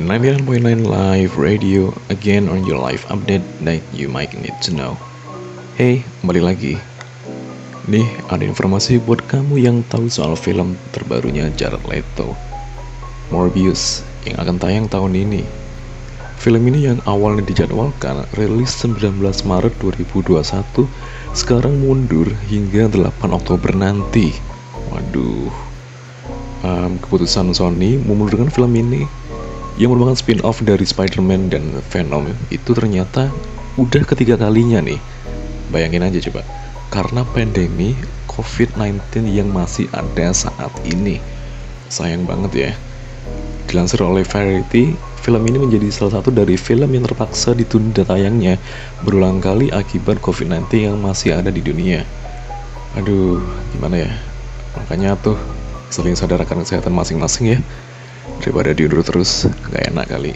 99.9 Live Radio again on your live update that you might need to know. Hey, kembali lagi. Nih, ada informasi buat kamu yang tahu soal film terbarunya Jared Leto, Morbius, yang akan tayang tahun ini. Film ini yang awalnya dijadwalkan rilis 19 Maret 2021, sekarang mundur hingga 8 Oktober nanti. Waduh, um, keputusan Sony memundurkan film ini yang merupakan spin-off dari Spider-Man dan Venom itu ternyata udah ketiga kalinya nih. Bayangin aja coba, karena pandemi COVID-19 yang masih ada saat ini. Sayang banget ya. Dilansir oleh Variety, film ini menjadi salah satu dari film yang terpaksa ditunda tayangnya berulang kali akibat COVID-19 yang masih ada di dunia. Aduh, gimana ya? Makanya tuh, saling sadarkan kesehatan masing-masing ya daripada diundur terus nggak enak kali